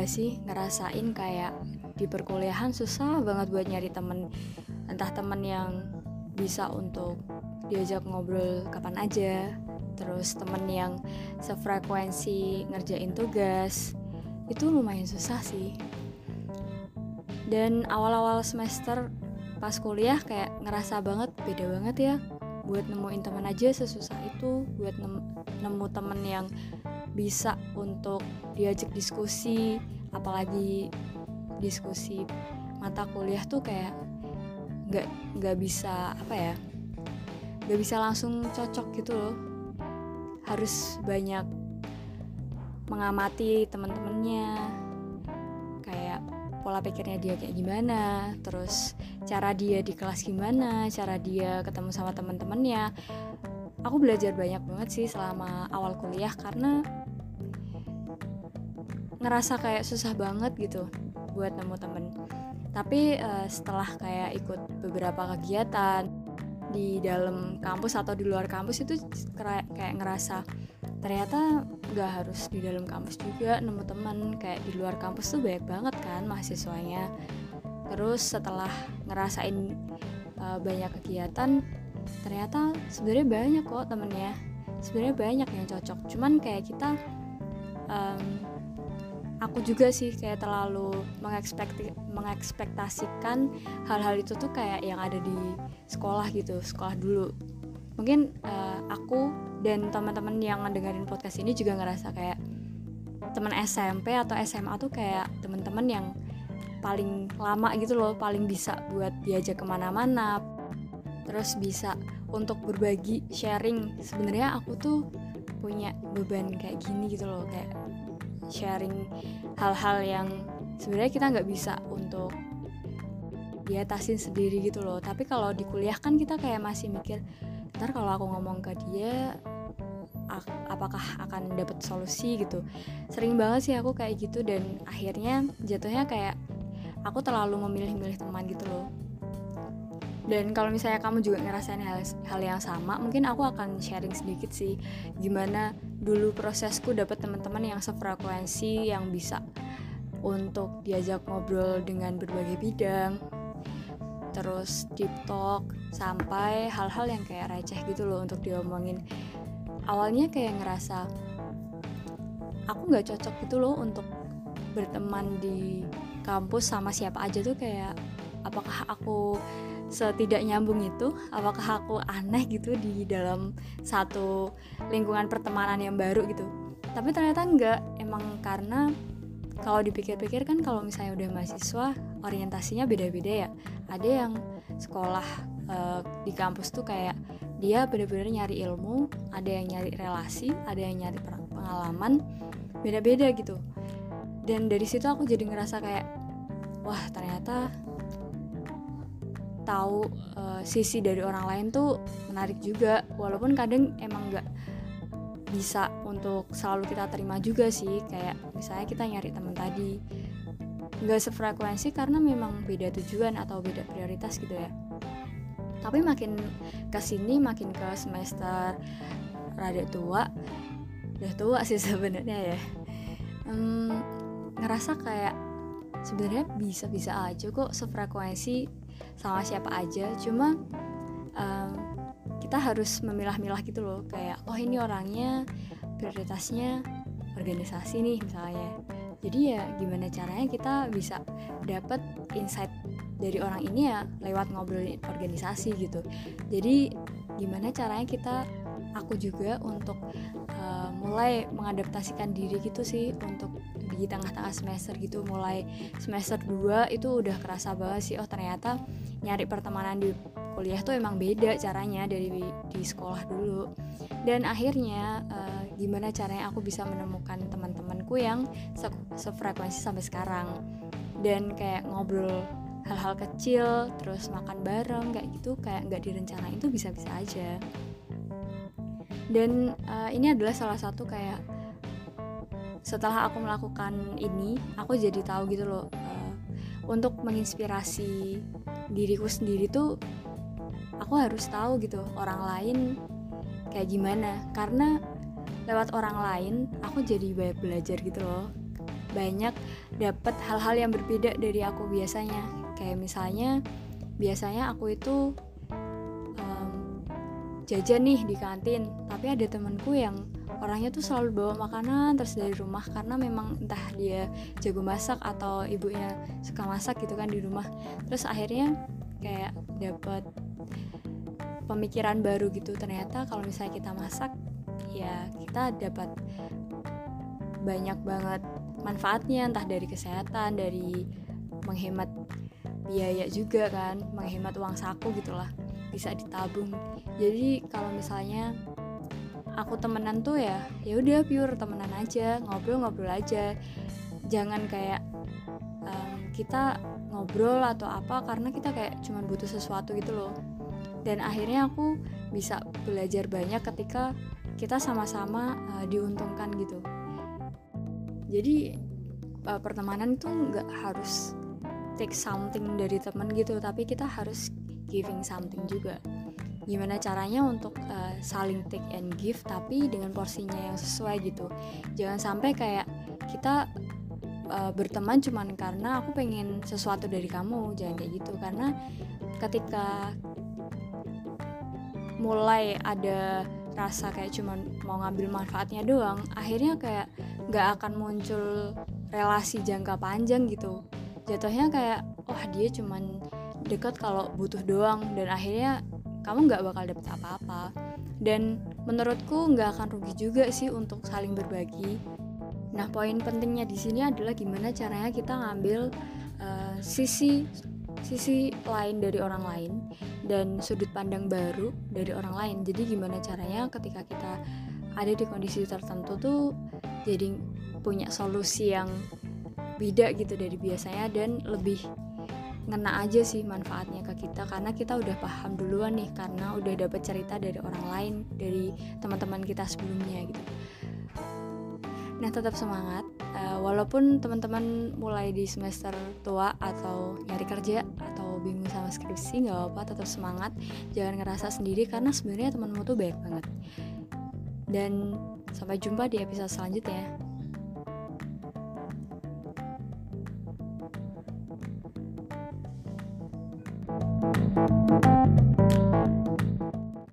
gak sih ngerasain kayak di perkuliahan susah banget buat nyari temen. Entah temen yang bisa untuk diajak ngobrol kapan aja terus temen yang sefrekuensi ngerjain tugas itu lumayan susah sih. Dan awal-awal semester pas kuliah kayak ngerasa banget beda banget ya buat nemuin teman aja sesusah itu buat nemu temen yang bisa untuk diajak diskusi apalagi diskusi mata kuliah tuh kayak nggak nggak bisa apa ya nggak bisa langsung cocok gitu loh. Harus banyak mengamati teman-temannya pola pikirnya dia kayak gimana terus cara dia di kelas gimana cara dia ketemu sama teman-temannya aku belajar banyak banget sih selama awal kuliah karena ngerasa kayak susah banget gitu buat nemu temen. Tapi uh, setelah kayak ikut beberapa kegiatan di dalam kampus atau di luar kampus itu kayak ngerasa ternyata nggak harus di dalam kampus juga nemu temen kayak di luar kampus tuh banyak banget kan mahasiswanya. Terus setelah ngerasain uh, banyak kegiatan ternyata sebenarnya banyak kok temennya. Sebenarnya banyak yang cocok. Cuman kayak kita um, aku juga sih kayak terlalu mengekspekti mengekspektasikan hal-hal itu tuh kayak yang ada di sekolah gitu sekolah dulu mungkin uh, aku dan teman-teman yang ngedengerin podcast ini juga ngerasa kayak teman SMP atau SMA tuh kayak teman-teman yang paling lama gitu loh paling bisa buat diajak ke mana-mana. Terus bisa untuk berbagi sharing. Sebenarnya aku tuh punya beban kayak gini gitu loh kayak sharing hal-hal yang sebenarnya kita nggak bisa untuk diatasin sendiri gitu loh. Tapi kalau di kuliah kan kita kayak masih mikir ntar kalau aku ngomong ke dia apakah akan dapat solusi gitu. Sering banget sih aku kayak gitu dan akhirnya jatuhnya kayak aku terlalu memilih-milih teman gitu loh. Dan kalau misalnya kamu juga ngerasain hal, hal yang sama mungkin aku akan sharing sedikit sih gimana dulu prosesku dapat teman-teman yang sefrekuensi yang bisa untuk diajak ngobrol dengan berbagai bidang terus deep talk sampai hal-hal yang kayak receh gitu loh untuk diomongin. Awalnya kayak ngerasa aku nggak cocok gitu loh untuk berteman di kampus sama siapa aja tuh kayak apakah aku setidak nyambung itu? Apakah aku aneh gitu di dalam satu lingkungan pertemanan yang baru gitu? Tapi ternyata enggak emang karena kalau dipikir-pikir kan kalau misalnya udah mahasiswa orientasinya beda-beda ya. Ada yang sekolah uh, di kampus tuh kayak dia bener-bener nyari ilmu ada yang nyari relasi ada yang nyari pengalaman beda-beda gitu. Dan dari situ aku jadi ngerasa kayak wah ternyata tahu uh, sisi dari orang lain tuh menarik juga. Walaupun kadang emang nggak bisa untuk selalu kita terima juga sih kayak misalnya kita nyari teman tadi nggak sefrekuensi karena memang beda tujuan atau beda prioritas gitu ya. Tapi makin ke sini makin ke semester rada tua udah tua sih sebenarnya ya. Um, ngerasa kayak sebenarnya bisa-bisa aja kok sefrekuensi sama siapa aja. Cuma um, kita harus memilah-milah gitu loh. Kayak oh ini orangnya prioritasnya organisasi nih misalnya jadi ya gimana caranya kita bisa dapat insight dari orang ini ya lewat ngobrolin organisasi gitu. Jadi gimana caranya kita aku juga untuk uh, mulai mengadaptasikan diri gitu sih untuk di tengah-tengah semester gitu. Mulai semester 2 itu udah kerasa banget sih oh ternyata nyari pertemanan di kuliah tuh emang beda caranya dari di sekolah dulu. Dan akhirnya uh, gimana caranya aku bisa menemukan teman-temanku yang se sefrekuensi sampai sekarang. Dan kayak ngobrol hal-hal kecil terus makan bareng kayak gitu kayak nggak direncanain itu bisa-bisa aja. Dan uh, ini adalah salah satu kayak setelah aku melakukan ini aku jadi tahu gitu loh uh, untuk menginspirasi diriku sendiri tuh aku harus tahu gitu orang lain kayak gimana. Karena lewat orang lain aku jadi banyak belajar gitu loh. Banyak dapat hal-hal yang berbeda dari aku biasanya. Kayak misalnya biasanya aku itu um, jajan nih di kantin tapi ada temanku yang orangnya tuh selalu bawa makanan terus dari rumah karena memang entah dia jago masak atau ibunya suka masak gitu kan di rumah. Terus akhirnya kayak dapat pemikiran baru gitu ternyata kalau misalnya kita masak ya kita dapat banyak banget manfaatnya entah dari kesehatan dari menghemat biaya juga kan menghemat uang saku gitulah bisa ditabung. Jadi kalau misalnya aku temenan tuh ya ya udah pure temenan aja ngobrol-ngobrol aja. Jangan kayak um, kita ngobrol atau apa karena kita kayak cuman butuh sesuatu gitu loh. Dan akhirnya aku bisa belajar banyak ketika kita sama-sama uh, diuntungkan gitu. Jadi uh, pertemanan itu nggak harus take something dari teman gitu tapi kita harus giving something juga. Gimana caranya untuk uh, saling take and give tapi dengan porsinya yang sesuai gitu. Jangan sampai kayak kita uh, berteman cuman karena aku pengen sesuatu dari kamu jangan kayak gitu. Karena ketika mulai ada rasa kayak cuman mau ngambil manfaatnya doang akhirnya kayak nggak akan muncul relasi jangka panjang gitu. Jatuhnya kayak wah dia cuman deket kalau butuh doang dan akhirnya kamu nggak bakal dapet apa-apa. Dan menurutku nggak akan rugi juga sih untuk saling berbagi. Nah poin pentingnya di sini adalah gimana caranya kita ngambil uh, sisi sisi lain dari orang lain dan sudut pandang baru dari orang lain. Jadi gimana caranya ketika kita ada di kondisi tertentu tuh jadi punya solusi yang beda gitu dari biasanya dan lebih ngena aja sih manfaatnya ke kita. Karena kita udah paham duluan nih karena udah dapet cerita dari orang lain dari teman-teman kita sebelumnya gitu. Nah tetap semangat. Uh, walaupun teman-teman mulai di semester tua atau nyari kerja atau mau skripsi nggak apa-apa tetap semangat. Jangan ngerasa sendiri karena sebenarnya temanmu tuh baik banget. Dan sampai jumpa di episode selanjutnya.